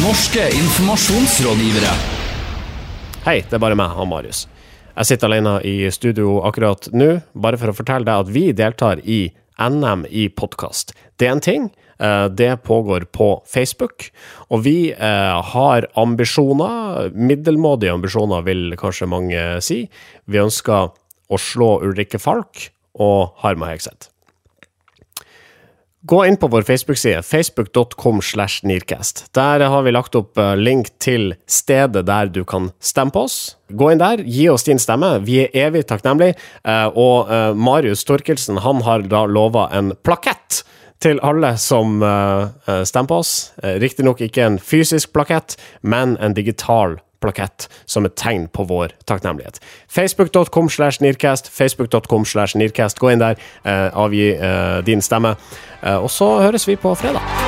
Norske informasjonsrådgivere. Hei, det er bare meg, han Marius. Jeg sitter alene i studio akkurat nå, bare for å fortelle deg at vi deltar i NM i podkast. Det er en ting. eh, Det pågår på Facebook, og vi eh, har ambisjoner, middelmådige ambisjoner vil kanskje mange si. Vi ønsker å slå Ulrikke Falk og Harma Hegseth. Gå inn på vår Facebook-side, facebook.com slash nearcast. Der har vi lagt opp eh, link til stedet der du kan stemme på oss. Gå inn der, gi oss din stemme. Vi er evig takknemlige. Eh, Og eh, Marius Torkelsen han har da lova en plakett til alle som stemmer på oss. Riktignok ikke en fysisk plakett, men en digital plakett som et tegn på vår takknemlighet. Facebook.com slash Nearcast, Facebook.com slash Nearcast. Gå inn der, eh, avgi eh, din stemme. Eh, og så høres vi på fredag.